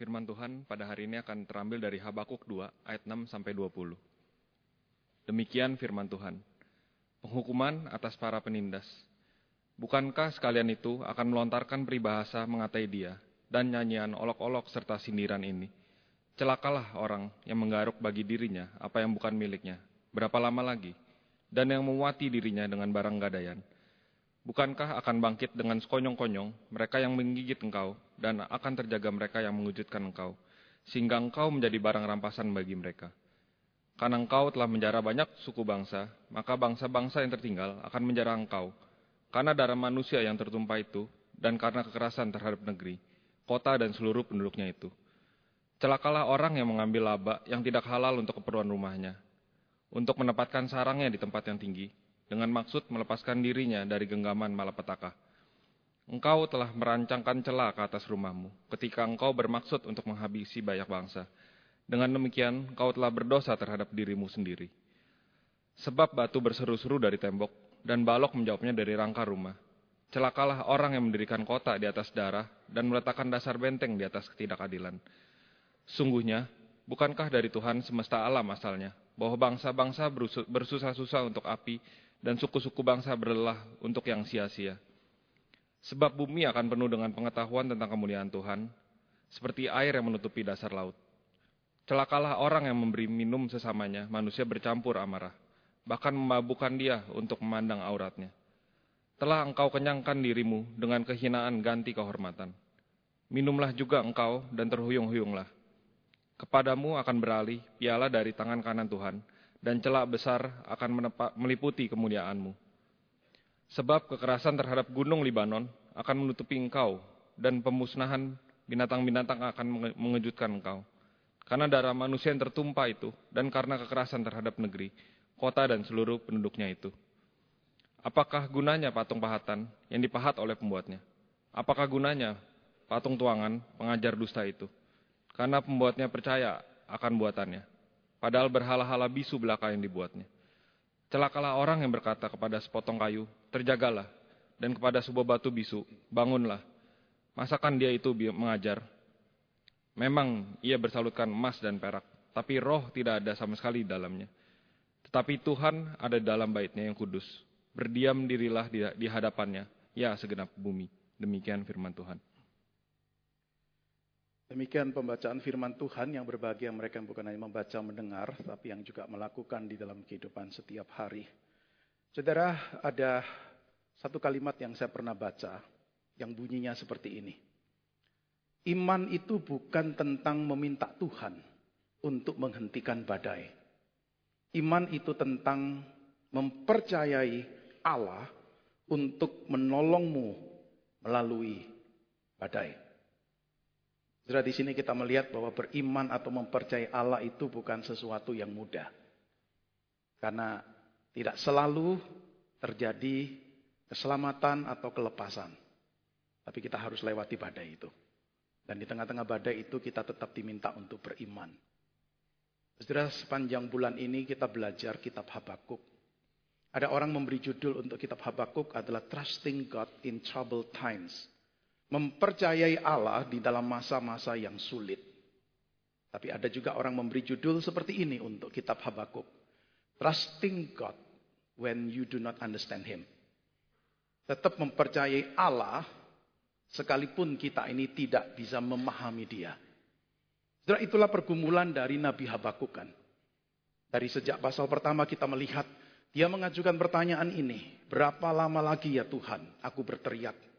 Firman Tuhan pada hari ini akan terambil dari Habakuk 2 ayat 6 sampai 20. Demikian firman Tuhan. Penghukuman atas para penindas. Bukankah sekalian itu akan melontarkan peribahasa mengatai dia dan nyanyian olok-olok serta sindiran ini? Celakalah orang yang menggaruk bagi dirinya apa yang bukan miliknya. Berapa lama lagi? Dan yang memuati dirinya dengan barang gadaian. Bukankah akan bangkit dengan sekonyong-konyong mereka yang menggigit engkau dan akan terjaga mereka yang mengujudkan engkau, sehingga engkau menjadi barang rampasan bagi mereka. Karena engkau telah menjara banyak suku bangsa, maka bangsa-bangsa yang tertinggal akan menjara engkau. Karena darah manusia yang tertumpah itu, dan karena kekerasan terhadap negeri, kota dan seluruh penduduknya itu. Celakalah orang yang mengambil laba yang tidak halal untuk keperluan rumahnya, untuk menempatkan sarangnya di tempat yang tinggi, dengan maksud melepaskan dirinya dari genggaman malapetaka. Engkau telah merancangkan celah ke atas rumahmu ketika engkau bermaksud untuk menghabisi banyak bangsa. Dengan demikian, engkau telah berdosa terhadap dirimu sendiri. Sebab batu berseru-seru dari tembok, dan balok menjawabnya dari rangka rumah. Celakalah orang yang mendirikan kota di atas darah dan meletakkan dasar benteng di atas ketidakadilan. Sungguhnya, bukankah dari Tuhan semesta alam asalnya, bahwa bangsa-bangsa bersusah-susah untuk api dan suku-suku bangsa berlelah untuk yang sia-sia. Sebab bumi akan penuh dengan pengetahuan tentang kemuliaan Tuhan, seperti air yang menutupi dasar laut. Celakalah orang yang memberi minum sesamanya, manusia bercampur amarah, bahkan memabukkan dia untuk memandang auratnya. Telah engkau kenyangkan dirimu dengan kehinaan ganti kehormatan. Minumlah juga engkau dan terhuyung-huyunglah. Kepadamu akan beralih piala dari tangan kanan Tuhan, dan celak besar akan meliputi kemuliaanmu. Sebab kekerasan terhadap gunung Libanon akan menutupi engkau, dan pemusnahan binatang-binatang akan mengejutkan engkau. Karena darah manusia yang tertumpah itu, dan karena kekerasan terhadap negeri, kota dan seluruh penduduknya itu. Apakah gunanya patung pahatan yang dipahat oleh pembuatnya? Apakah gunanya patung tuangan pengajar dusta itu? Karena pembuatnya percaya akan buatannya padahal berhala-hala bisu belaka yang dibuatnya. Celakalah orang yang berkata kepada sepotong kayu, terjagalah, dan kepada sebuah batu bisu, bangunlah. Masakan dia itu mengajar? Memang ia bersalutkan emas dan perak, tapi roh tidak ada sama sekali di dalamnya. Tetapi Tuhan ada dalam baitnya yang kudus. Berdiam dirilah di hadapannya, ya segenap bumi. Demikian firman Tuhan. Demikian pembacaan firman Tuhan yang berbahagia mereka bukan hanya membaca mendengar, tapi yang juga melakukan di dalam kehidupan setiap hari. Saudara, ada satu kalimat yang saya pernah baca, yang bunyinya seperti ini. Iman itu bukan tentang meminta Tuhan untuk menghentikan badai. Iman itu tentang mempercayai Allah untuk menolongmu melalui badai. Saudara di sini kita melihat bahwa beriman atau mempercayai Allah itu bukan sesuatu yang mudah. Karena tidak selalu terjadi keselamatan atau kelepasan. Tapi kita harus lewati badai itu. Dan di tengah-tengah badai itu kita tetap diminta untuk beriman. Saudara sepanjang bulan ini kita belajar kitab Habakuk. Ada orang memberi judul untuk kitab Habakuk adalah Trusting God in Troubled Times mempercayai Allah di dalam masa-masa yang sulit. Tapi ada juga orang memberi judul seperti ini untuk kitab Habakuk. Trusting God when you do not understand Him. Tetap mempercayai Allah sekalipun kita ini tidak bisa memahami Dia. Setelah itulah pergumulan dari Nabi Habakuk kan. Dari sejak pasal pertama kita melihat dia mengajukan pertanyaan ini. Berapa lama lagi ya Tuhan aku berteriak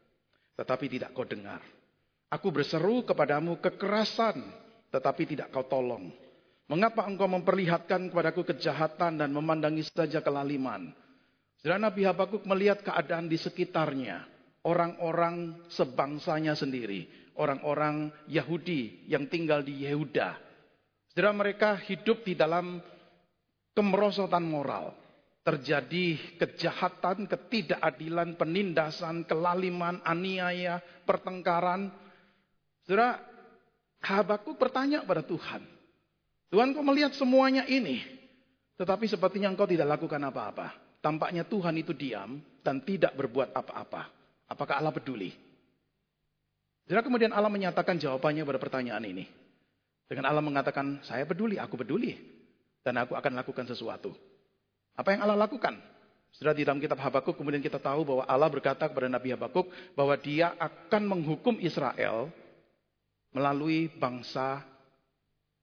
tetapi tidak kau dengar. Aku berseru kepadamu kekerasan, tetapi tidak kau tolong. Mengapa engkau memperlihatkan kepadaku kejahatan dan memandangi saja kelaliman? Saudara Nabi Habakuk melihat keadaan di sekitarnya. Orang-orang sebangsanya sendiri. Orang-orang Yahudi yang tinggal di Yehuda. Saudara mereka hidup di dalam kemerosotan moral terjadi kejahatan, ketidakadilan, penindasan, kelaliman, aniaya, pertengkaran. Saudara, Habakuk bertanya pada Tuhan. Tuhan kau melihat semuanya ini. Tetapi sepertinya engkau tidak lakukan apa-apa. Tampaknya Tuhan itu diam dan tidak berbuat apa-apa. Apakah Allah peduli? Saudara kemudian Allah menyatakan jawabannya pada pertanyaan ini. Dengan Allah mengatakan, saya peduli, aku peduli. Dan aku akan lakukan sesuatu. Apa yang Allah lakukan? Setelah di dalam kitab Habakuk kemudian kita tahu bahwa Allah berkata kepada Nabi Habakuk bahwa dia akan menghukum Israel melalui bangsa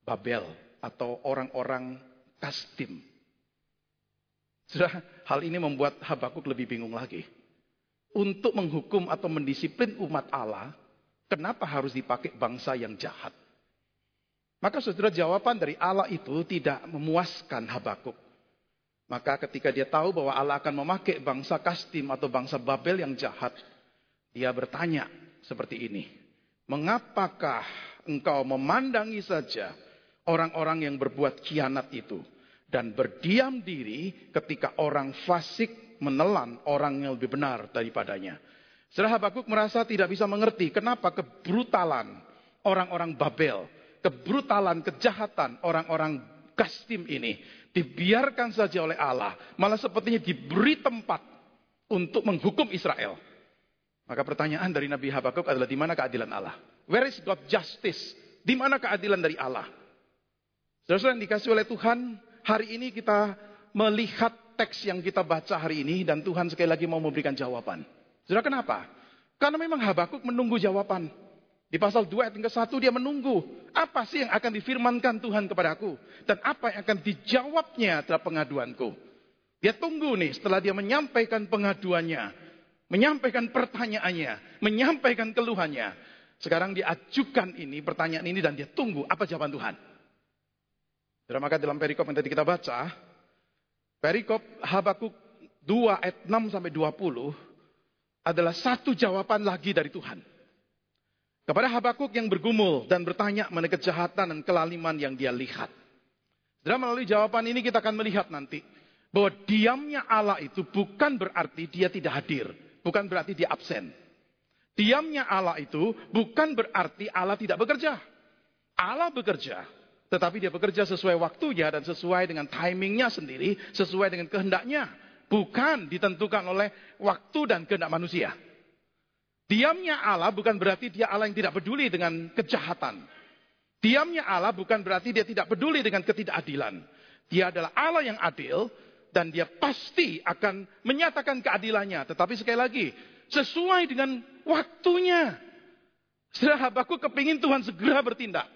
Babel atau orang-orang Kastim. Sudah hal ini membuat Habakuk lebih bingung lagi. Untuk menghukum atau mendisiplin umat Allah, kenapa harus dipakai bangsa yang jahat? Maka saudara jawaban dari Allah itu tidak memuaskan Habakuk. Maka ketika dia tahu bahwa Allah akan memakai bangsa Kastim atau bangsa Babel yang jahat, dia bertanya seperti ini. Mengapakah engkau memandangi saja orang-orang yang berbuat kianat itu dan berdiam diri ketika orang fasik menelan orang yang lebih benar daripadanya. Setelah Habakuk merasa tidak bisa mengerti kenapa kebrutalan orang-orang Babel, kebrutalan, kejahatan orang-orang Kastim ini dibiarkan saja oleh Allah, malah sepertinya diberi tempat untuk menghukum Israel. Maka pertanyaan dari Nabi Habakuk adalah di mana keadilan Allah? Where is God justice? Di mana keadilan dari Allah? Saudara yang dikasih oleh Tuhan, hari ini kita melihat teks yang kita baca hari ini dan Tuhan sekali lagi mau memberikan jawaban. Saudara kenapa? Karena memang Habakuk menunggu jawaban. Di pasal 2 ayat ke 1 dia menunggu. Apa sih yang akan difirmankan Tuhan kepadaku? Dan apa yang akan dijawabnya terhadap pengaduanku? Dia tunggu nih setelah dia menyampaikan pengaduannya. Menyampaikan pertanyaannya. Menyampaikan keluhannya. Sekarang dia ajukan ini, pertanyaan ini dan dia tunggu apa jawaban Tuhan. Dan maka dalam perikop yang tadi kita baca. Perikop Habakuk 2 ayat 6 sampai 20 adalah satu jawaban lagi dari Tuhan. Kepada Habakuk yang bergumul dan bertanya mengenai kejahatan dan kelaliman yang dia lihat. Dan melalui jawaban ini kita akan melihat nanti bahwa diamnya Allah itu bukan berarti dia tidak hadir, bukan berarti dia absen. Diamnya Allah itu bukan berarti Allah tidak bekerja. Allah bekerja, tetapi dia bekerja sesuai waktunya dan sesuai dengan timingnya sendiri, sesuai dengan kehendaknya. Bukan ditentukan oleh waktu dan kehendak manusia. Diamnya Allah bukan berarti dia Allah yang tidak peduli dengan kejahatan. Diamnya Allah bukan berarti dia tidak peduli dengan ketidakadilan. Dia adalah Allah yang adil dan dia pasti akan menyatakan keadilannya. Tetapi sekali lagi, sesuai dengan waktunya. Setelah Habakuk kepingin Tuhan segera bertindak.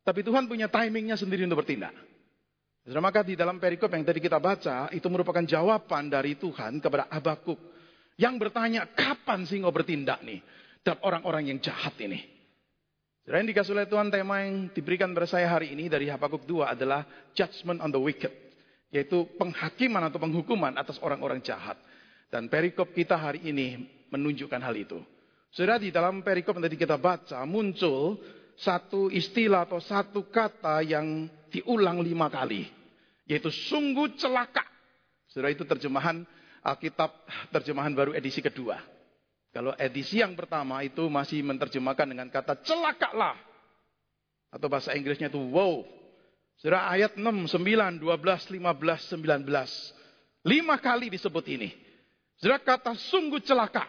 Tapi Tuhan punya timingnya sendiri untuk bertindak. Maka di dalam perikop yang tadi kita baca, itu merupakan jawaban dari Tuhan kepada Habakuk. Yang bertanya, kapan sih engkau bertindak nih? Terhadap orang-orang yang jahat ini. Saudara yang dikasih oleh Tuhan, tema yang diberikan kepada saya hari ini dari Habakuk 2 adalah Judgment on the Wicked. Yaitu penghakiman atau penghukuman atas orang-orang jahat. Dan perikop kita hari ini menunjukkan hal itu. Saudara di dalam perikop yang tadi kita baca muncul satu istilah atau satu kata yang diulang lima kali. Yaitu sungguh celaka. Saudara itu terjemahan Alkitab terjemahan baru edisi kedua. Kalau edisi yang pertama itu masih menerjemahkan dengan kata celakalah. Atau bahasa Inggrisnya itu wow. Surah ayat 6, 9, 12, 15, 19. Lima kali disebut ini. Surah kata sungguh celaka.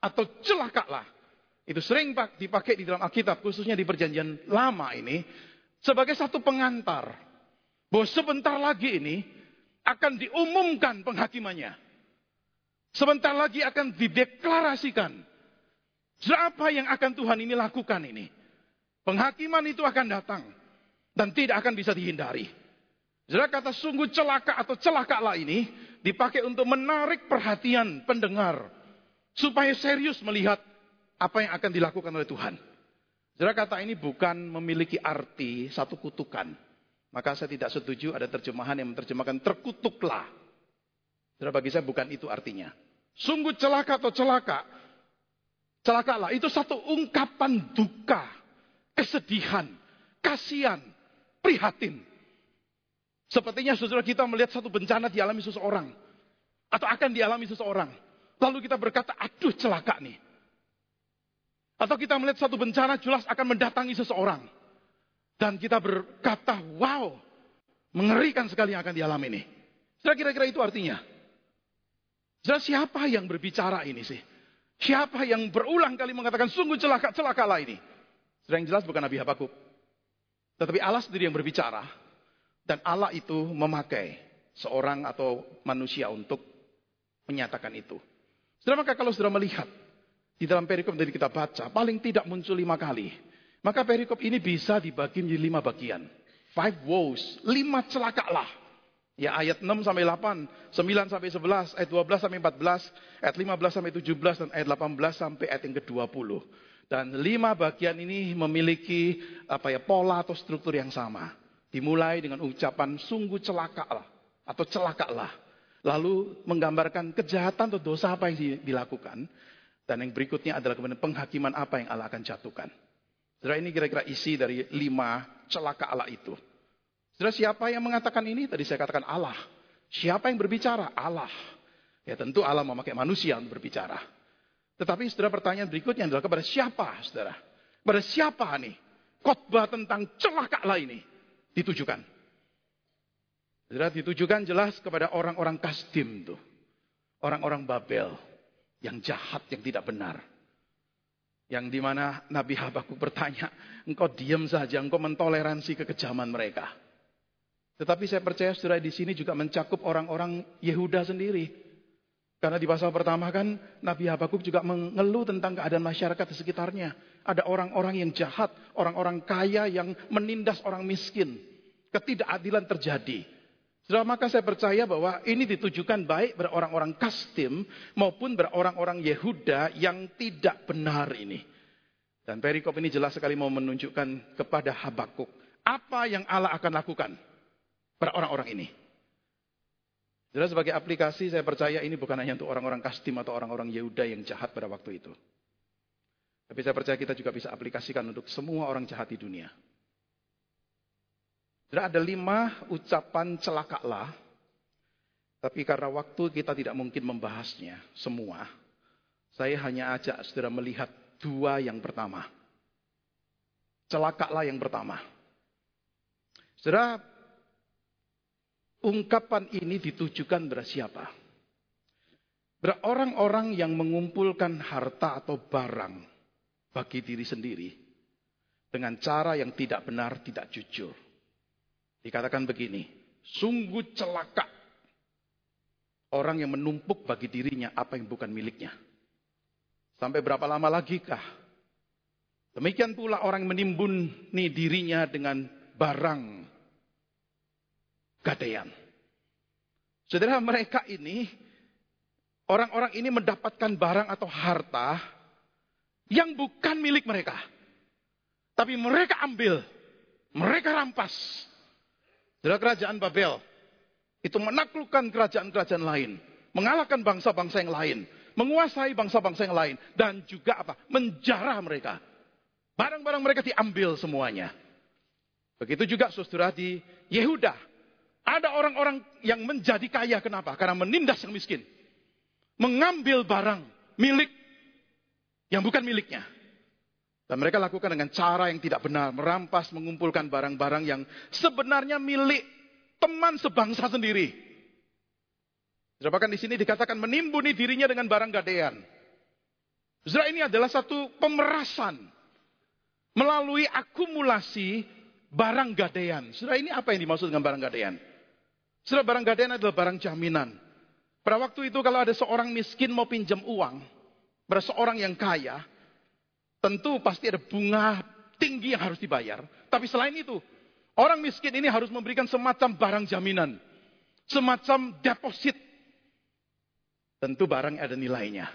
Atau celakalah. Itu sering dipakai di dalam Alkitab. Khususnya di perjanjian lama ini. Sebagai satu pengantar. Bahwa sebentar lagi ini akan diumumkan penghakimannya. Sebentar lagi akan dideklarasikan. Apa yang akan Tuhan ini lakukan ini? Penghakiman itu akan datang. Dan tidak akan bisa dihindari. Jadi kata sungguh celaka atau celakalah ini dipakai untuk menarik perhatian pendengar. Supaya serius melihat apa yang akan dilakukan oleh Tuhan. Jadi kata ini bukan memiliki arti satu kutukan. Maka saya tidak setuju ada terjemahan yang menerjemahkan terkutuklah. Jadi bagi saya bukan itu artinya. Sungguh celaka atau celaka. Celakalah. Itu satu ungkapan duka. Kesedihan. Kasihan. Prihatin. Sepertinya saudara kita melihat satu bencana dialami seseorang. Atau akan dialami seseorang. Lalu kita berkata, aduh celaka nih. Atau kita melihat satu bencana jelas akan mendatangi seseorang. Dan kita berkata, wow, mengerikan sekali yang akan dialami ini. Kira-kira itu artinya. Saudara siapa yang berbicara ini sih? Siapa yang berulang kali mengatakan sungguh celaka, celakalah ini? Sudah yang jelas bukan Nabi Habakuk. Tetapi Allah sendiri yang berbicara. Dan Allah itu memakai seorang atau manusia untuk menyatakan itu. Sudah maka kalau sudah melihat di dalam perikop dari kita baca, paling tidak muncul lima kali. Maka perikop ini bisa dibagi menjadi lima bagian. Five woes, lima celakalah. Ya ayat 6 sampai 8, 9 sampai 11, ayat 12 sampai 14, ayat 15 sampai 17, dan ayat 18 sampai ayat yang ke-20. Dan lima bagian ini memiliki apa ya pola atau struktur yang sama. Dimulai dengan ucapan sungguh celakalah atau celakalah. Lalu menggambarkan kejahatan atau dosa apa yang dilakukan. Dan yang berikutnya adalah kemudian penghakiman apa yang Allah akan jatuhkan. Saudara ini kira-kira isi dari lima celaka Allah itu. Saudara siapa yang mengatakan ini? Tadi saya katakan Allah. Siapa yang berbicara? Allah. Ya tentu Allah memakai manusia untuk berbicara. Tetapi saudara pertanyaan berikutnya adalah kepada siapa saudara? Kepada siapa nih? Khotbah tentang celakalah ini ditujukan. Saudara ditujukan jelas kepada orang-orang Kasdim tuh. Orang-orang Babel yang jahat, yang tidak benar. Yang di mana Nabi Habakuk bertanya, engkau diam saja, engkau mentoleransi kekejaman mereka. Tetapi saya percaya saudara di sini juga mencakup orang-orang Yehuda sendiri. Karena di pasal pertama kan Nabi Habakuk juga mengeluh tentang keadaan masyarakat di sekitarnya. Ada orang-orang yang jahat, orang-orang kaya yang menindas orang miskin. Ketidakadilan terjadi. Saudara, maka saya percaya bahwa ini ditujukan baik pada orang-orang Kastim maupun pada orang-orang Yehuda yang tidak benar ini. Dan perikop ini jelas sekali mau menunjukkan kepada Habakuk. Apa yang Allah akan lakukan? Para orang-orang ini. Jelas sebagai aplikasi saya percaya ini bukan hanya untuk orang-orang Kastim atau orang-orang Yehuda yang jahat pada waktu itu. Tapi saya percaya kita juga bisa aplikasikan untuk semua orang jahat di dunia. Jadi ada lima ucapan celakalah. Tapi karena waktu kita tidak mungkin membahasnya semua. Saya hanya ajak saudara melihat dua yang pertama. Celakalah yang pertama. Saudara, ungkapan ini ditujukan kepada siapa? Orang-orang yang mengumpulkan harta atau barang bagi diri sendiri dengan cara yang tidak benar, tidak jujur. Dikatakan begini, sungguh celaka orang yang menumpuk bagi dirinya apa yang bukan miliknya. Sampai berapa lama lagi kah? Demikian pula orang yang menimbuni dirinya dengan barang gadaian. Saudara mereka ini, orang-orang ini mendapatkan barang atau harta yang bukan milik mereka. Tapi mereka ambil, mereka rampas. Saudara kerajaan Babel, itu menaklukkan kerajaan-kerajaan lain. Mengalahkan bangsa-bangsa yang lain. Menguasai bangsa-bangsa yang lain. Dan juga apa? Menjarah mereka. Barang-barang mereka diambil semuanya. Begitu juga saudara di Yehuda. Ada orang-orang yang menjadi kaya. Kenapa? Karena menindas yang miskin. Mengambil barang milik yang bukan miliknya. Dan mereka lakukan dengan cara yang tidak benar. Merampas, mengumpulkan barang-barang yang sebenarnya milik teman sebangsa sendiri. Bahkan di sini dikatakan menimbuni dirinya dengan barang gadean. Saudara ini adalah satu pemerasan. Melalui akumulasi barang gadean. Saudara ini apa yang dimaksud dengan barang gadean? Saudara barang gadaian adalah barang jaminan. Pada waktu itu kalau ada seorang miskin mau pinjam uang, pada seorang yang kaya, tentu pasti ada bunga tinggi yang harus dibayar. Tapi selain itu, orang miskin ini harus memberikan semacam barang jaminan. Semacam deposit. Tentu barang ada nilainya.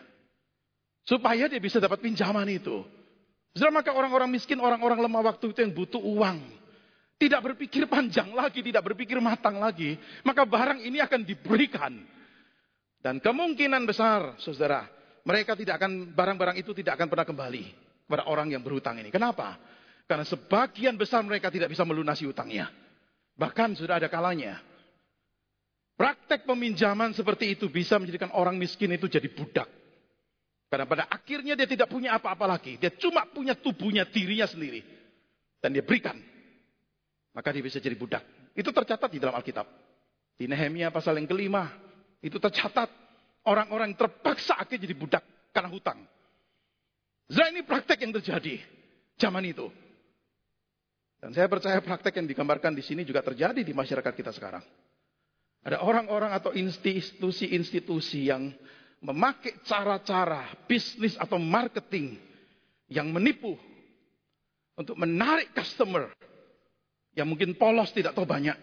Supaya dia bisa dapat pinjaman itu. Saudara maka orang-orang miskin, orang-orang lemah waktu itu yang butuh uang tidak berpikir panjang lagi, tidak berpikir matang lagi, maka barang ini akan diberikan. Dan kemungkinan besar, saudara, mereka tidak akan barang-barang itu tidak akan pernah kembali kepada orang yang berhutang ini. Kenapa? Karena sebagian besar mereka tidak bisa melunasi hutangnya. Bahkan sudah ada kalanya. Praktek peminjaman seperti itu bisa menjadikan orang miskin itu jadi budak. Karena pada akhirnya dia tidak punya apa-apa lagi. Dia cuma punya tubuhnya, dirinya sendiri. Dan dia berikan maka dia bisa jadi budak. Itu tercatat di dalam Alkitab. Di Nehemia pasal yang kelima, itu tercatat orang-orang terpaksa akhirnya jadi budak karena hutang. Saudara ini praktek yang terjadi zaman itu. Dan saya percaya praktek yang digambarkan di sini juga terjadi di masyarakat kita sekarang. Ada orang-orang atau institusi-institusi yang memakai cara-cara bisnis atau marketing yang menipu untuk menarik customer yang mungkin polos tidak tahu banyak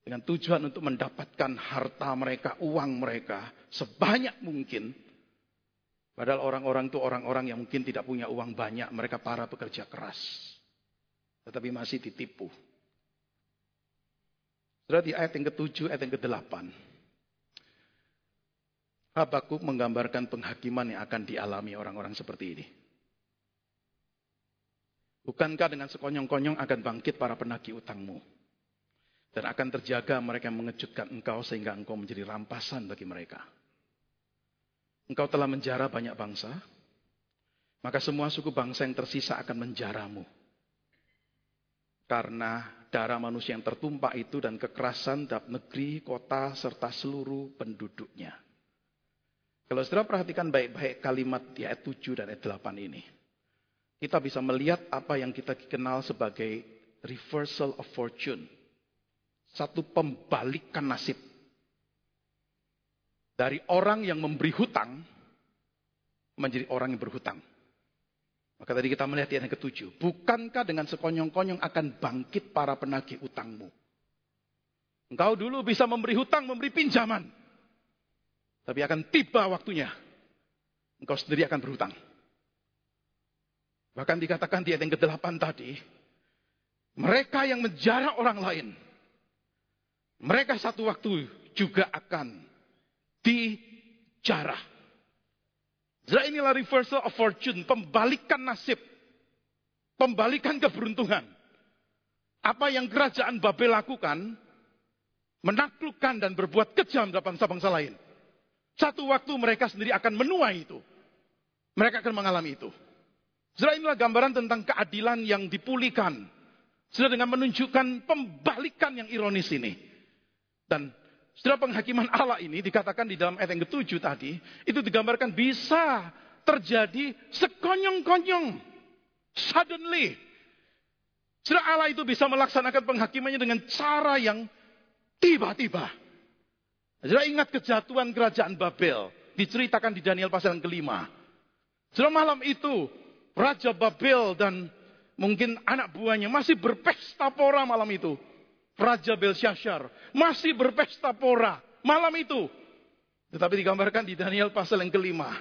dengan tujuan untuk mendapatkan harta mereka, uang mereka sebanyak mungkin. Padahal orang-orang itu orang-orang yang mungkin tidak punya uang banyak, mereka para pekerja keras. Tetapi masih ditipu. Sudah di ayat yang ketujuh, ayat yang kedelapan. Habakuk menggambarkan penghakiman yang akan dialami orang-orang seperti ini. Bukankah dengan sekonyong-konyong akan bangkit para penagih utangmu? Dan akan terjaga mereka yang mengejutkan engkau sehingga engkau menjadi rampasan bagi mereka. Engkau telah menjara banyak bangsa, maka semua suku bangsa yang tersisa akan menjaramu. Karena darah manusia yang tertumpah itu dan kekerasan dalam negeri, kota, serta seluruh penduduknya. Kalau saudara perhatikan baik-baik kalimat ayat 7 dan ayat 8 ini. Kita bisa melihat apa yang kita kenal sebagai reversal of fortune. Satu pembalikan nasib. Dari orang yang memberi hutang, menjadi orang yang berhutang. Maka tadi kita melihat yang ketujuh. Bukankah dengan sekonyong-konyong akan bangkit para penagih utangmu? Engkau dulu bisa memberi hutang, memberi pinjaman. Tapi akan tiba waktunya. Engkau sendiri akan berhutang. Bahkan dikatakan di ayat yang ke-8 tadi. Mereka yang menjarah orang lain. Mereka satu waktu juga akan dijarah. Jadi inilah reversal of fortune, pembalikan nasib, pembalikan keberuntungan. Apa yang kerajaan Babel lakukan, menaklukkan dan berbuat kejam dalam bangsa-bangsa lain. Satu waktu mereka sendiri akan menuai itu. Mereka akan mengalami itu. Saudara inilah gambaran tentang keadilan yang dipulihkan. Saudara dengan menunjukkan pembalikan yang ironis ini. Dan setelah penghakiman Allah ini dikatakan di dalam ayat yang ketujuh tadi, itu digambarkan bisa terjadi sekonyong-konyong. Suddenly. Setelah Allah itu bisa melaksanakan penghakimannya dengan cara yang tiba-tiba. Setelah ingat kejatuhan kerajaan Babel. Diceritakan di Daniel pasal yang kelima. Setelah malam itu, Raja Babel dan mungkin anak buahnya masih berpesta pora malam itu. Raja Belshazzar masih berpesta pora malam itu. Tetapi digambarkan di Daniel pasal yang kelima.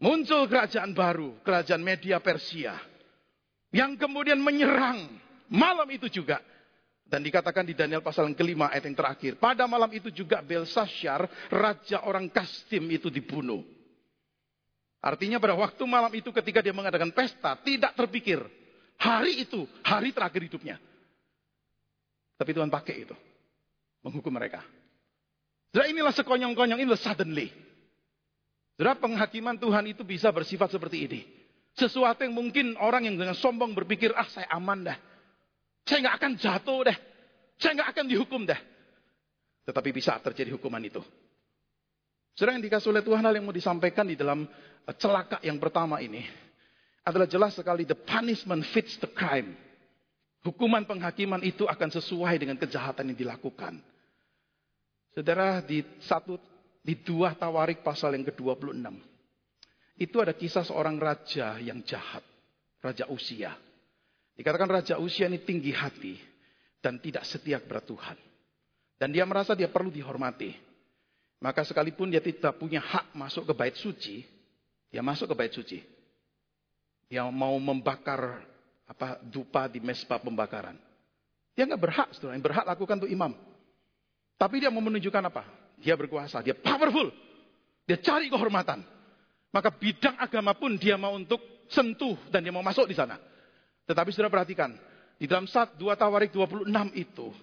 Muncul kerajaan baru, kerajaan media Persia. Yang kemudian menyerang malam itu juga. Dan dikatakan di Daniel pasal yang kelima ayat yang terakhir. Pada malam itu juga Belshazzar, raja orang Kastim itu dibunuh. Artinya pada waktu malam itu ketika dia mengadakan pesta, tidak terpikir. Hari itu, hari terakhir hidupnya. Tapi Tuhan pakai itu. Menghukum mereka. Saudara inilah sekonyong-konyong, inilah suddenly. Saudara penghakiman Tuhan itu bisa bersifat seperti ini. Sesuatu yang mungkin orang yang dengan sombong berpikir, ah saya aman dah. Saya nggak akan jatuh dah. Saya nggak akan dihukum dah. Tetapi bisa terjadi hukuman itu. Saudara yang dikasih oleh Tuhan hal yang mau disampaikan di dalam eh, celaka yang pertama ini. Adalah jelas sekali the punishment fits the crime. Hukuman penghakiman itu akan sesuai dengan kejahatan yang dilakukan. Saudara di satu di dua Tawarik pasal yang ke-26. Itu ada kisah seorang raja yang jahat, raja Usia. Dikatakan raja Usia ini tinggi hati dan tidak setia kepada Tuhan. Dan dia merasa dia perlu dihormati. Maka sekalipun dia tidak punya hak masuk ke bait suci, dia masuk ke bait suci. Dia mau membakar apa dupa di mesbah pembakaran. Dia nggak berhak, saudara. Yang berhak lakukan itu imam. Tapi dia mau menunjukkan apa? Dia berkuasa, dia powerful. Dia cari kehormatan. Maka bidang agama pun dia mau untuk sentuh dan dia mau masuk di sana. Tetapi sudah perhatikan, di dalam saat 2 Tawarik 26 itu,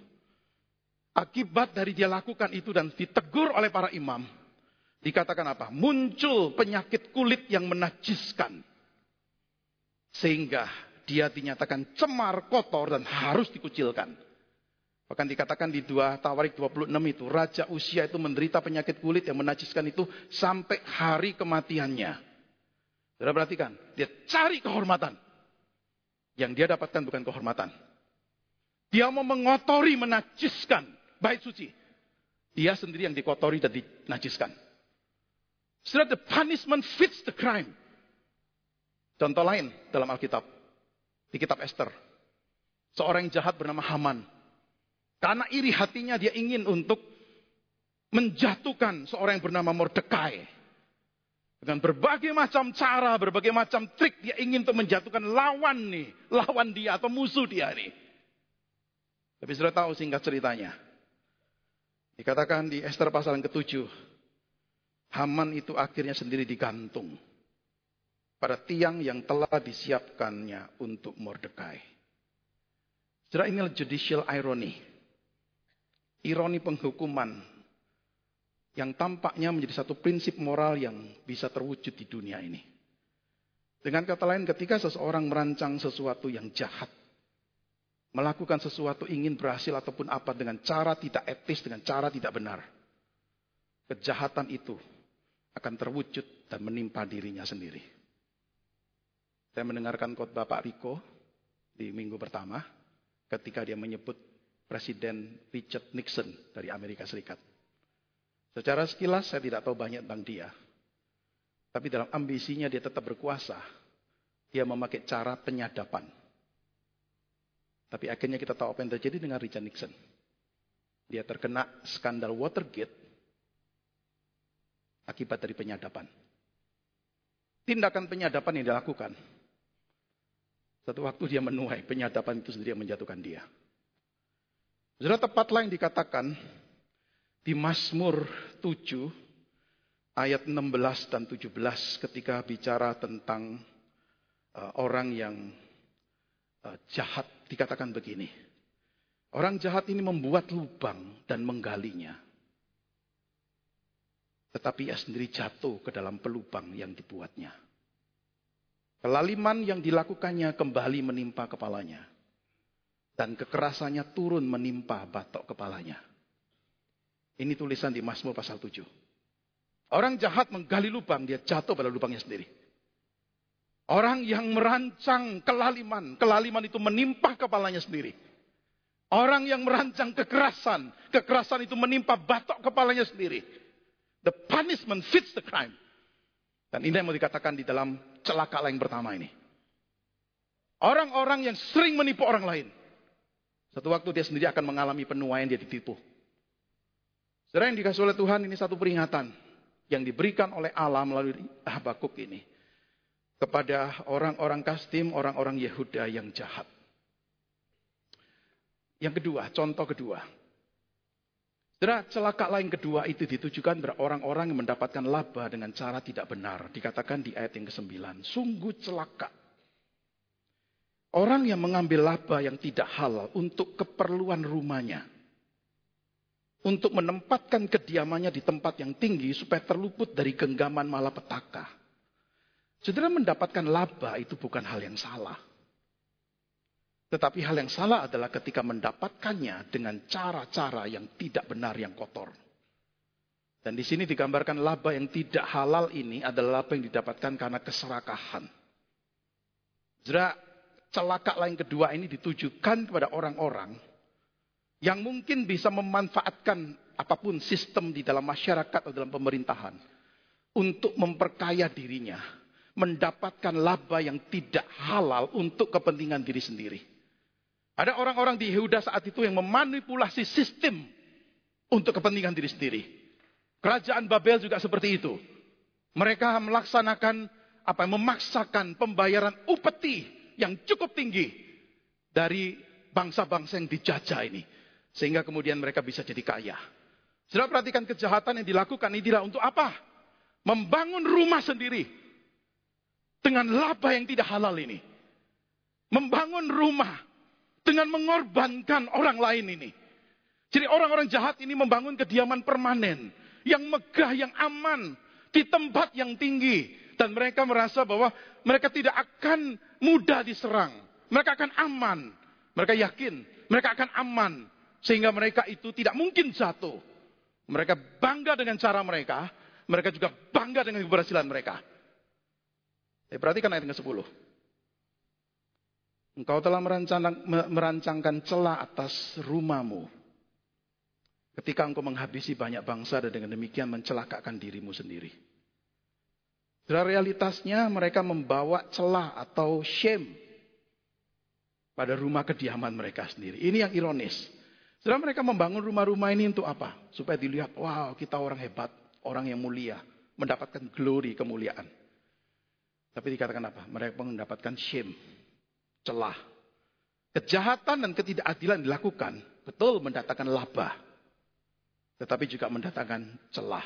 akibat dari dia lakukan itu dan ditegur oleh para imam, dikatakan apa? Muncul penyakit kulit yang menajiskan. Sehingga dia dinyatakan cemar, kotor, dan harus dikucilkan. Bahkan dikatakan di dua Tawarik 26 itu, Raja Usia itu menderita penyakit kulit yang menajiskan itu sampai hari kematiannya. Sudah perhatikan, dia cari kehormatan. Yang dia dapatkan bukan kehormatan. Dia mau mengotori, menajiskan bait suci. Dia sendiri yang dikotori dan dinajiskan. Setelah the punishment fits the crime. Contoh lain dalam Alkitab. Di kitab Esther. Seorang yang jahat bernama Haman karena iri hatinya dia ingin untuk menjatuhkan seorang yang bernama Mordekai. Dengan berbagai macam cara, berbagai macam trik dia ingin untuk menjatuhkan lawan nih, lawan dia atau musuh dia nih. Tapi sudah tahu singkat ceritanya. Dikatakan di Esther pasal yang ketujuh, Haman itu akhirnya sendiri digantung pada tiang yang telah disiapkannya untuk Mordekai. Setelah ini judicial irony ironi penghukuman yang tampaknya menjadi satu prinsip moral yang bisa terwujud di dunia ini. Dengan kata lain, ketika seseorang merancang sesuatu yang jahat, melakukan sesuatu ingin berhasil ataupun apa dengan cara tidak etis, dengan cara tidak benar, kejahatan itu akan terwujud dan menimpa dirinya sendiri. Saya mendengarkan khotbah Pak Riko di minggu pertama ketika dia menyebut Presiden Richard Nixon dari Amerika Serikat. Secara sekilas saya tidak tahu banyak tentang dia. Tapi dalam ambisinya dia tetap berkuasa. Dia memakai cara penyadapan. Tapi akhirnya kita tahu apa yang terjadi dengan Richard Nixon. Dia terkena skandal Watergate akibat dari penyadapan. Tindakan penyadapan yang dilakukan. Satu waktu dia menuai penyadapan itu sendiri yang menjatuhkan dia. Sudah tepat lain dikatakan di Mazmur 7 ayat 16 dan 17 ketika bicara tentang uh, orang yang jahat dikatakan begini. Orang jahat ini membuat lubang dan menggalinya. Tetapi ia sendiri jatuh ke dalam pelubang yang dibuatnya. Kelaliman yang dilakukannya kembali menimpa kepalanya dan kekerasannya turun menimpa batok kepalanya. Ini tulisan di Mazmur pasal 7. Orang jahat menggali lubang, dia jatuh pada lubangnya sendiri. Orang yang merancang kelaliman, kelaliman itu menimpa kepalanya sendiri. Orang yang merancang kekerasan, kekerasan itu menimpa batok kepalanya sendiri. The punishment fits the crime. Dan ini yang mau dikatakan di dalam celaka yang pertama ini. Orang-orang yang sering menipu orang lain. Satu waktu dia sendiri akan mengalami penuaian dia ditipu. Saudara yang dikasih oleh Tuhan ini satu peringatan yang diberikan oleh Allah melalui Habakuk ini kepada orang-orang Kastim, orang-orang Yehuda yang jahat. Yang kedua, contoh kedua. Saudara, celaka lain kedua itu ditujukan kepada orang-orang yang mendapatkan laba dengan cara tidak benar. Dikatakan di ayat yang ke-9. Sungguh celaka Orang yang mengambil laba yang tidak halal untuk keperluan rumahnya. Untuk menempatkan kediamannya di tempat yang tinggi supaya terluput dari genggaman malapetaka. Saudara mendapatkan laba itu bukan hal yang salah. Tetapi hal yang salah adalah ketika mendapatkannya dengan cara-cara yang tidak benar, yang kotor. Dan di sini digambarkan laba yang tidak halal ini adalah laba yang didapatkan karena keserakahan. Saudara, celaka lain kedua ini ditujukan kepada orang-orang yang mungkin bisa memanfaatkan apa pun sistem di dalam masyarakat atau dalam pemerintahan untuk memperkaya dirinya, mendapatkan laba yang tidak halal untuk kepentingan diri sendiri. Ada orang-orang di Yehuda saat itu yang memanipulasi sistem untuk kepentingan diri sendiri. Kerajaan Babel juga seperti itu. Mereka melaksanakan apa memaksakan pembayaran upeti yang cukup tinggi dari bangsa-bangsa yang dijajah ini. Sehingga kemudian mereka bisa jadi kaya. Sudah perhatikan kejahatan yang dilakukan ini tidak untuk apa? Membangun rumah sendiri. Dengan laba yang tidak halal ini. Membangun rumah. Dengan mengorbankan orang lain ini. Jadi orang-orang jahat ini membangun kediaman permanen. Yang megah, yang aman. Di tempat yang tinggi. Dan mereka merasa bahwa mereka tidak akan mudah diserang. Mereka akan aman. Mereka yakin mereka akan aman Sehingga mereka itu tidak mungkin jatuh. Mereka bangga dengan cara mereka, mereka juga bangga dengan keberhasilan mereka. Eh, perhatikan ayat ke-10. Engkau telah merancangkan celah atas rumahmu. Ketika engkau menghabisi banyak bangsa dan dengan demikian mencelakakan dirimu sendiri. Dan realitasnya mereka membawa celah atau shame pada rumah kediaman mereka sendiri. Ini yang ironis. Setelah mereka membangun rumah-rumah ini untuk apa? Supaya dilihat, wow kita orang hebat, orang yang mulia, mendapatkan glory, kemuliaan. Tapi dikatakan apa? Mereka mendapatkan shame, celah. Kejahatan dan ketidakadilan dilakukan, betul mendatangkan laba. Tetapi juga mendatangkan celah.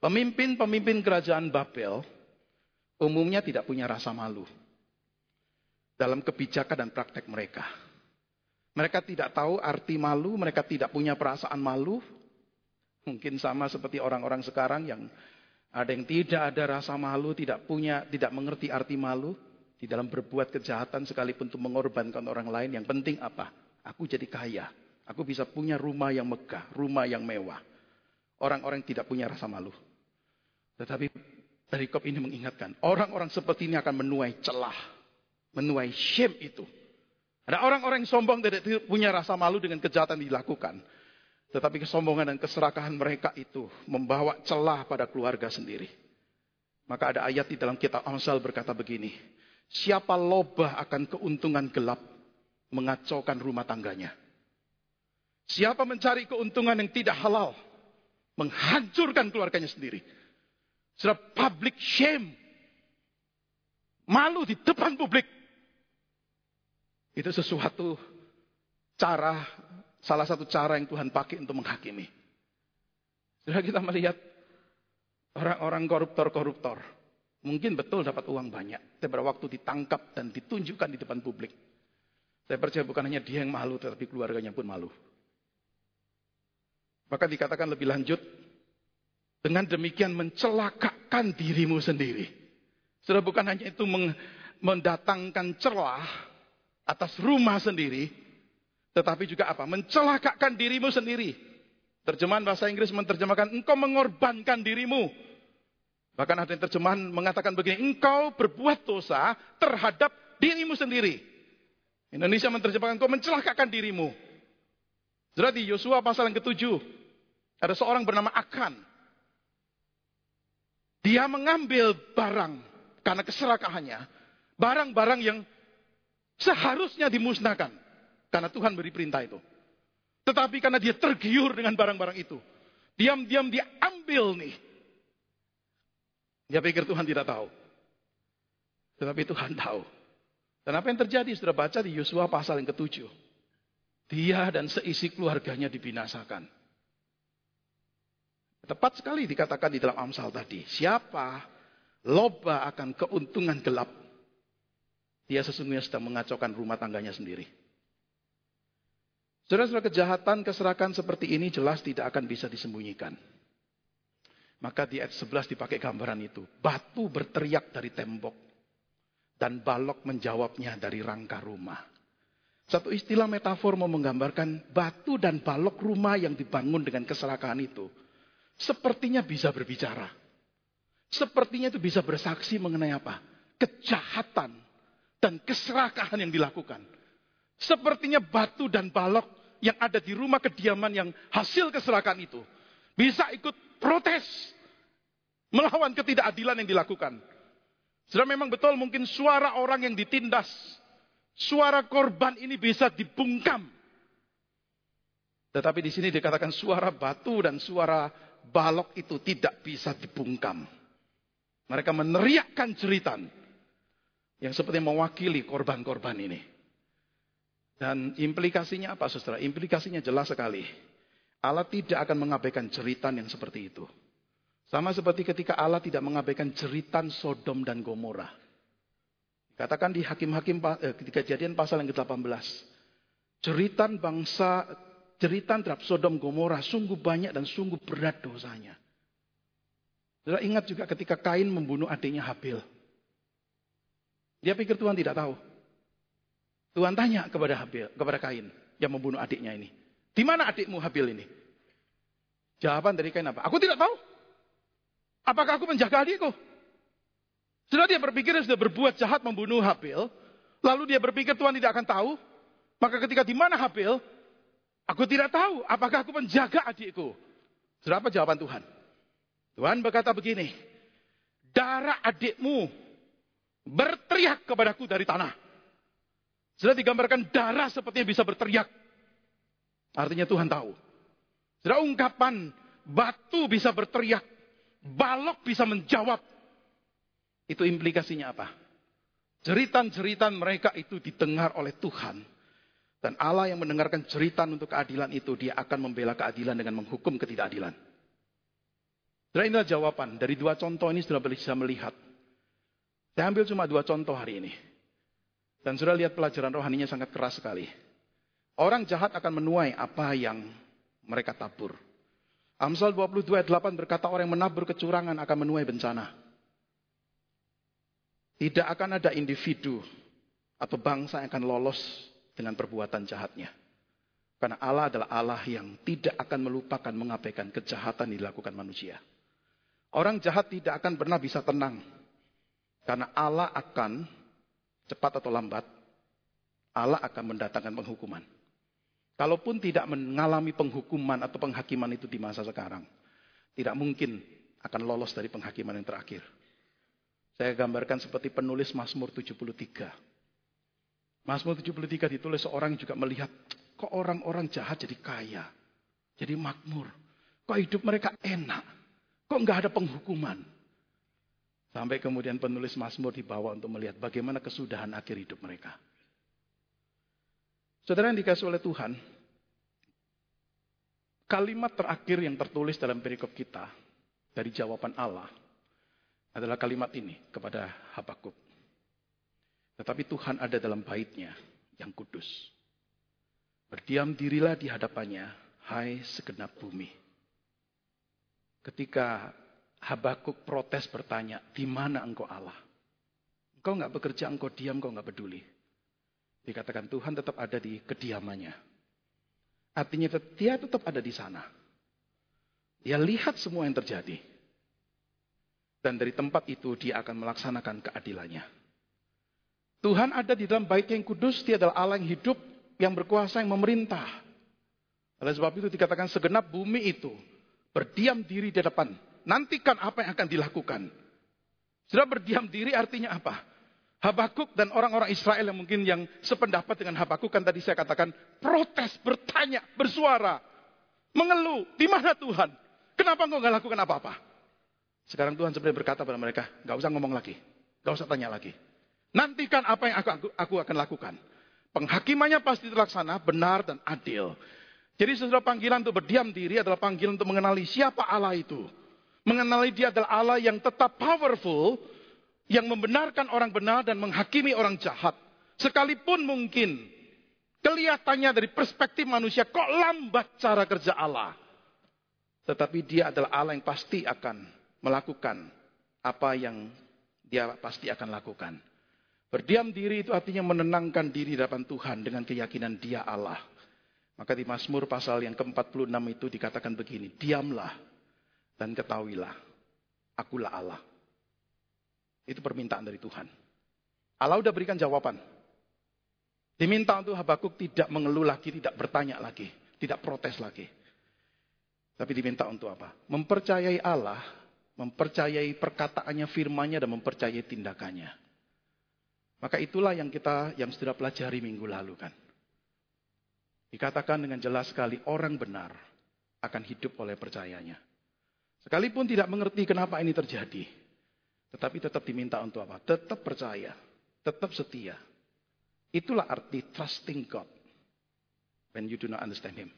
Pemimpin-pemimpin kerajaan Babel umumnya tidak punya rasa malu dalam kebijakan dan praktek mereka. Mereka tidak tahu arti malu, mereka tidak punya perasaan malu. Mungkin sama seperti orang-orang sekarang yang ada yang tidak ada rasa malu, tidak punya, tidak mengerti arti malu di dalam berbuat kejahatan sekalipun untuk mengorbankan orang lain. Yang penting apa? Aku jadi kaya. Aku bisa punya rumah yang megah, rumah yang mewah. Orang-orang tidak punya rasa malu. Tetapi dari kop ini mengingatkan, orang-orang seperti ini akan menuai celah, menuai shame itu. Ada orang-orang sombong tidak punya rasa malu dengan kejahatan dilakukan. Tetapi kesombongan dan keserakahan mereka itu membawa celah pada keluarga sendiri. Maka ada ayat di dalam kitab Amsal berkata begini. Siapa lobah akan keuntungan gelap mengacaukan rumah tangganya. Siapa mencari keuntungan yang tidak halal menghancurkan keluarganya sendiri. Sudah public shame. Malu di depan publik. Itu sesuatu cara Salah satu cara yang Tuhan pakai untuk menghakimi. Sudah kita melihat orang-orang koruptor-koruptor. Mungkin betul dapat uang banyak. Tapi waktu ditangkap dan ditunjukkan di depan publik. Saya percaya bukan hanya dia yang malu, tetapi keluarganya pun malu. Maka dikatakan lebih lanjut, dengan demikian mencelakakan dirimu sendiri. Sudah bukan hanya itu mendatangkan celah atas rumah sendiri, tetapi juga apa? Mencelakakan dirimu sendiri. Terjemahan bahasa Inggris menerjemahkan engkau mengorbankan dirimu. Bahkan ada yang terjemahan mengatakan begini, engkau berbuat dosa terhadap dirimu sendiri. Indonesia menerjemahkan engkau mencelakakan dirimu. Sudah di Yosua pasal yang ketujuh, ada seorang bernama Akan. Dia mengambil barang karena keserakahannya, barang-barang yang seharusnya dimusnahkan. Karena Tuhan beri perintah itu. Tetapi karena dia tergiur dengan barang-barang itu. Diam-diam dia ambil nih. Dia pikir Tuhan tidak tahu. Tetapi Tuhan tahu. Dan apa yang terjadi sudah baca di Yosua pasal yang ketujuh. Dia dan seisi keluarganya dibinasakan. Tepat sekali dikatakan di dalam Amsal tadi. Siapa loba akan keuntungan gelap. Dia sesungguhnya sedang mengacaukan rumah tangganya sendiri. Saudara-saudara kejahatan, keserakan seperti ini jelas tidak akan bisa disembunyikan. Maka di ayat 11 dipakai gambaran itu. Batu berteriak dari tembok. Dan balok menjawabnya dari rangka rumah. Satu istilah metafor mau menggambarkan batu dan balok rumah yang dibangun dengan keserakahan itu. Sepertinya bisa berbicara. Sepertinya itu bisa bersaksi mengenai apa? Kejahatan dan keserakahan yang dilakukan. Sepertinya batu dan balok yang ada di rumah kediaman yang hasil keserakan itu bisa ikut protes melawan ketidakadilan yang dilakukan. Sudah memang betul mungkin suara orang yang ditindas, suara korban ini bisa dibungkam. Tetapi di sini dikatakan suara batu dan suara balok itu tidak bisa dibungkam. Mereka meneriakkan jeritan yang seperti mewakili korban-korban ini. Dan implikasinya apa saudara? Implikasinya jelas sekali. Allah tidak akan mengabaikan jeritan yang seperti itu. Sama seperti ketika Allah tidak mengabaikan jeritan Sodom dan Gomora. Katakan di Hakim-Hakim eh, kejadian pasal yang ke-18. Jeritan bangsa, jeritan terhadap Sodom Gomora sungguh banyak dan sungguh berat dosanya. Saudara ingat juga ketika Kain membunuh adiknya Habil. Dia pikir Tuhan tidak tahu. Tuhan tanya kepada Habil, kepada Kain, yang membunuh adiknya ini? Di mana adikmu Habil ini? Jawaban dari Kain apa? Aku tidak tahu. Apakah aku menjaga adikku? Sudah dia berpikir sudah berbuat jahat membunuh Habil. Lalu dia berpikir Tuhan tidak akan tahu. Maka ketika di mana Habil? Aku tidak tahu. Apakah aku menjaga adikku? Sudah apa jawaban Tuhan? Tuhan berkata begini. Darah adikmu berteriak kepadaku dari tanah. Sudah digambarkan darah sepertinya bisa berteriak. Artinya Tuhan tahu. Sudah ungkapan batu bisa berteriak. Balok bisa menjawab. Itu implikasinya apa? Jeritan-jeritan mereka itu didengar oleh Tuhan. Dan Allah yang mendengarkan jeritan untuk keadilan itu, dia akan membela keadilan dengan menghukum ketidakadilan. Sudah inilah jawaban. Dari dua contoh ini sudah bisa melihat. Saya ambil cuma dua contoh hari ini. Dan sudah lihat pelajaran rohaninya sangat keras sekali. Orang jahat akan menuai apa yang mereka tabur. Amsal 22 ayat 8 berkata orang yang menabur kecurangan akan menuai bencana. Tidak akan ada individu atau bangsa yang akan lolos dengan perbuatan jahatnya. Karena Allah adalah Allah yang tidak akan melupakan mengabaikan kejahatan yang dilakukan manusia. Orang jahat tidak akan pernah bisa tenang. Karena Allah akan, cepat atau lambat, Allah akan mendatangkan penghukuman. Kalaupun tidak mengalami penghukuman atau penghakiman itu di masa sekarang, tidak mungkin akan lolos dari penghakiman yang terakhir. Saya gambarkan seperti penulis Mazmur 73. Mazmur 73 ditulis seorang juga melihat, kok orang-orang jahat jadi kaya, jadi makmur. Kok hidup mereka enak, kok nggak ada penghukuman. Sampai kemudian penulis Mazmur dibawa untuk melihat bagaimana kesudahan akhir hidup mereka. Saudara yang dikasih oleh Tuhan, kalimat terakhir yang tertulis dalam perikop kita dari jawaban Allah adalah kalimat ini kepada Habakuk. Tetapi Tuhan ada dalam baitnya yang kudus. Berdiam dirilah di hadapannya, hai segenap bumi. Ketika Habakuk protes bertanya, di mana engkau Allah? Engkau nggak bekerja, engkau diam, engkau nggak peduli. Dikatakan Tuhan tetap ada di kediamannya. Artinya dia tetap ada di sana. Dia lihat semua yang terjadi. Dan dari tempat itu dia akan melaksanakan keadilannya. Tuhan ada di dalam bait yang kudus, dia adalah Allah yang hidup, yang berkuasa, yang memerintah. Oleh sebab itu dikatakan segenap bumi itu berdiam diri di depan. Nantikan apa yang akan dilakukan. Sudah berdiam diri artinya apa? Habakuk dan orang-orang Israel yang mungkin yang sependapat dengan Habakuk kan tadi saya katakan protes, bertanya, bersuara, mengeluh, di mana Tuhan? Kenapa engkau nggak lakukan apa-apa? Sekarang Tuhan sebenarnya berkata pada mereka, gak usah ngomong lagi. Gak usah tanya lagi. Nantikan apa yang aku, aku, aku akan lakukan. Penghakimannya pasti terlaksana, benar dan adil. Jadi sesudah panggilan untuk berdiam diri adalah panggilan untuk mengenali siapa Allah itu. Mengenali dia adalah Allah yang tetap powerful, yang membenarkan orang benar dan menghakimi orang jahat. Sekalipun mungkin kelihatannya dari perspektif manusia kok lambat cara kerja Allah. Tetapi dia adalah Allah yang pasti akan melakukan apa yang dia pasti akan lakukan. Berdiam diri itu artinya menenangkan diri depan Tuhan dengan keyakinan dia Allah. Maka di Mazmur pasal yang ke-46 itu dikatakan begini, diamlah dan ketahuilah, akulah Allah. Itu permintaan dari Tuhan. Allah udah berikan jawaban. Diminta untuk Habakuk tidak mengeluh lagi, tidak bertanya lagi, tidak protes lagi. Tapi diminta untuk apa? Mempercayai Allah mempercayai perkataannya, firmannya, dan mempercayai tindakannya. Maka itulah yang kita yang sudah pelajari minggu lalu kan. Dikatakan dengan jelas sekali orang benar akan hidup oleh percayanya. Sekalipun tidak mengerti kenapa ini terjadi. Tetapi tetap diminta untuk apa? Tetap percaya. Tetap setia. Itulah arti trusting God. When you do not understand Him.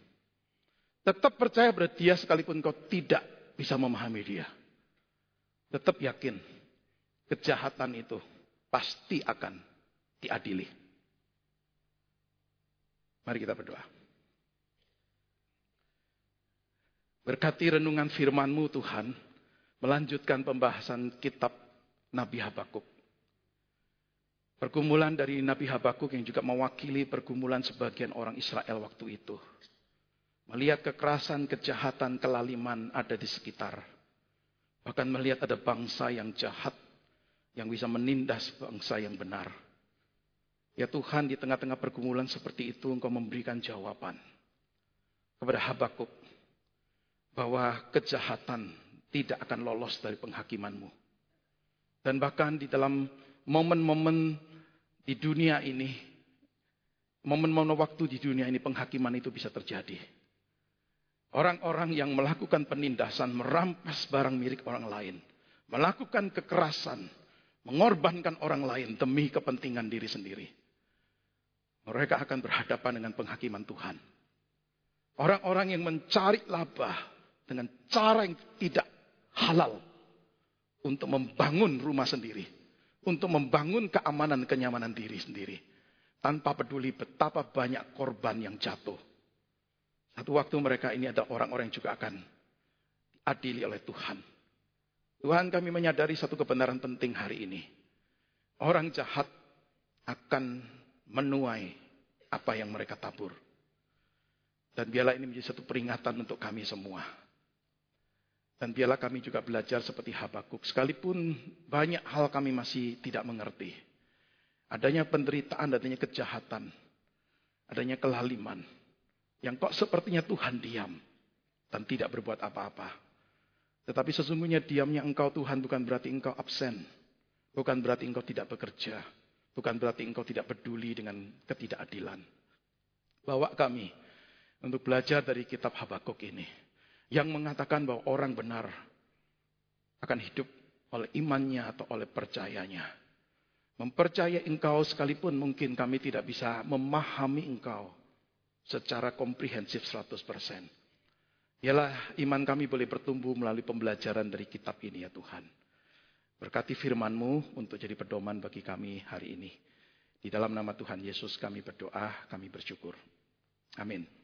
Tetap percaya pada dia sekalipun kau tidak bisa memahami dia. Tetap yakin kejahatan itu pasti akan diadili. Mari kita berdoa. Berkati renungan firman-Mu Tuhan, melanjutkan pembahasan kitab Nabi Habakuk. Pergumulan dari Nabi Habakuk yang juga mewakili pergumulan sebagian orang Israel waktu itu. Melihat kekerasan, kejahatan, kelaliman ada di sekitar. Bahkan melihat ada bangsa yang jahat yang bisa menindas bangsa yang benar. Ya Tuhan di tengah-tengah pergumulan seperti itu engkau memberikan jawaban kepada Habakuk bahwa kejahatan tidak akan lolos dari penghakimanmu. Dan bahkan di dalam momen-momen di dunia ini, momen-momen waktu di dunia ini penghakiman itu bisa terjadi. Orang-orang yang melakukan penindasan, merampas barang milik orang lain, melakukan kekerasan, mengorbankan orang lain demi kepentingan diri sendiri. Mereka akan berhadapan dengan penghakiman Tuhan. Orang-orang yang mencari laba dengan cara yang tidak halal untuk membangun rumah sendiri, untuk membangun keamanan kenyamanan diri sendiri, tanpa peduli betapa banyak korban yang jatuh. Satu waktu mereka ini ada orang-orang yang juga akan diadili oleh Tuhan. Tuhan kami menyadari satu kebenaran penting hari ini. Orang jahat akan menuai apa yang mereka tabur. Dan biarlah ini menjadi satu peringatan untuk kami semua dan biarlah kami juga belajar seperti Habakuk. Sekalipun banyak hal kami masih tidak mengerti. Adanya penderitaan, adanya kejahatan. Adanya kelaliman. Yang kok sepertinya Tuhan diam. Dan tidak berbuat apa-apa. Tetapi sesungguhnya diamnya engkau Tuhan bukan berarti engkau absen. Bukan berarti engkau tidak bekerja. Bukan berarti engkau tidak peduli dengan ketidakadilan. Bawa kami untuk belajar dari kitab Habakuk ini yang mengatakan bahwa orang benar akan hidup oleh imannya atau oleh percayanya. Mempercayai engkau sekalipun mungkin kami tidak bisa memahami engkau secara komprehensif 100%. Ialah iman kami boleh bertumbuh melalui pembelajaran dari kitab ini ya Tuhan. Berkati firman-Mu untuk jadi pedoman bagi kami hari ini. Di dalam nama Tuhan Yesus kami berdoa, kami bersyukur. Amin.